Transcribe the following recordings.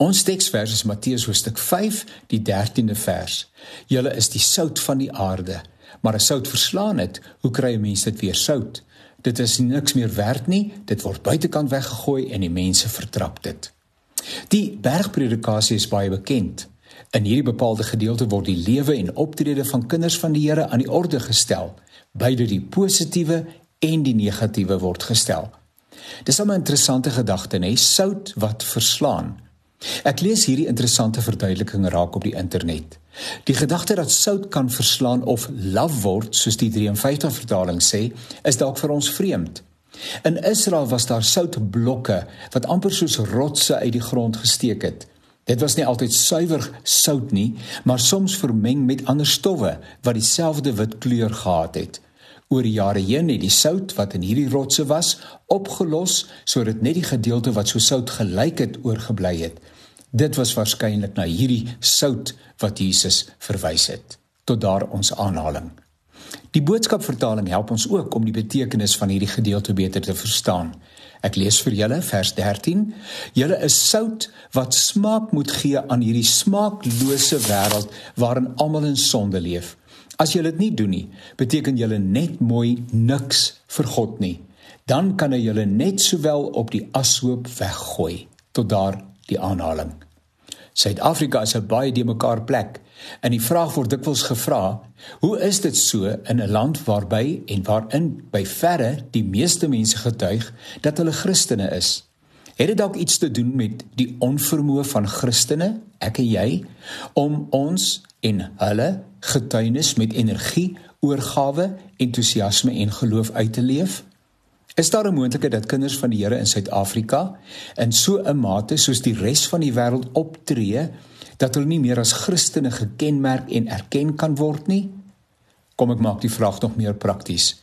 Ons teksvers is Matteus hoofstuk 5, die 13de vers. Julle is die sout van die aarde, maar as sout verslaan het, hoe kry 'n mens dit weer sout? Dit is niks meer werd nie, dit word buitekant weggegooi en die mense vertrap dit. Die bergpredikasie is baie bekend. In hierdie bepaalde gedeelte word die lewe en optrede van kinders van die Here aan die orde gestel. Beide die positiewe en die negatiewe word gestel. Dis 'n interessante gedagte, hè, sout wat verslaan. Ek lees hierdie interessante verduideliking raak op die internet. Die gedagte dat sout kan verslaan of laf word, soos die 53 vertaling sê, is dalk vir ons vreemd. In Israel was daar soutblokke wat amper soos rotse uit die grond gesteek het. Dit was nie altyd suiwer sout nie, maar soms vermeng met ander stowwe wat dieselfde wit kleur gehad het. Oor die jare heen het die sout wat in hierdie rotse was, opgelos sodat net die gedeelte wat so sout gelyk het oorgebly het. Dit was waarskynlik na hierdie sout wat Jesus verwys het. Tot daar ons aanhaling. Die boodskapvertaling help ons ook om die betekenis van hierdie gedeelte beter te verstaan. Ek lees vir julle vers 13. Julle is sout wat smaak moet gee aan hierdie smaaklose wêreld waarin almal in sonde leef. As jy dit nie doen nie, beteken jy net mooi niks vir God nie. Dan kan hy julle net sowel op die ashoop weggooi. Tot daar die aanhaling. Suid-Afrika is 'n baie de mekaar plek en die vraag word dikwels gevra: Hoe is dit so in 'n land waarby en waarin by verre die meeste mense getuig dat hulle Christene is? Het dit dalk iets te doen met die onvermoë van Christene, ek en jy, om ons en hulle getuienis met energie, oorgawe, entoesiasme en geloof uit te leef? Is daar 'n moontlikheid dat kinders van die Here in Suid-Afrika in so 'n mate soos die res van die wêreld optree dat hulle nie meer as Christene gekenmerk en erken kan word nie? Kom ek maak die vraag nog meer prakties.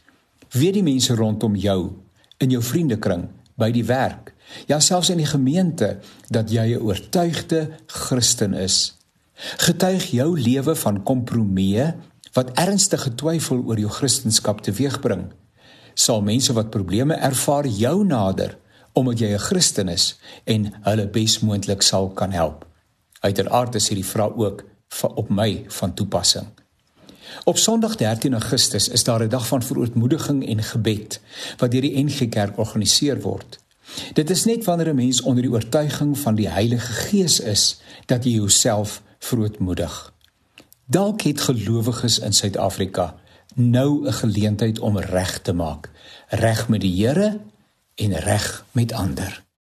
Weet die mense rondom jou, in jou vriendekring, by die werk, ja selfs in die gemeente dat jy 'n oortuigde Christen is? Getuig jou lewe van kompromieë wat ernstige twyfel oor jou kristendom teweegbring. Sal mense wat probleme ervaar jou nader omdat jy 'n Christen is en hulle besmoontlik sal kan help. Uiteraard is hierdie vraag ook op my van toepassing. Op Sondag 13 Augustus is daar 'n dag van verootmoediging en gebed wat deur die NG Kerk georganiseer word. Dit is net wanneer 'n mens onder die oortuiging van die Heilige Gees is dat jy jouself verootmoedig. Dalk het gelowiges in Suid-Afrika nou 'n geleentheid om reg te maak, reg met die Here en reg met ander.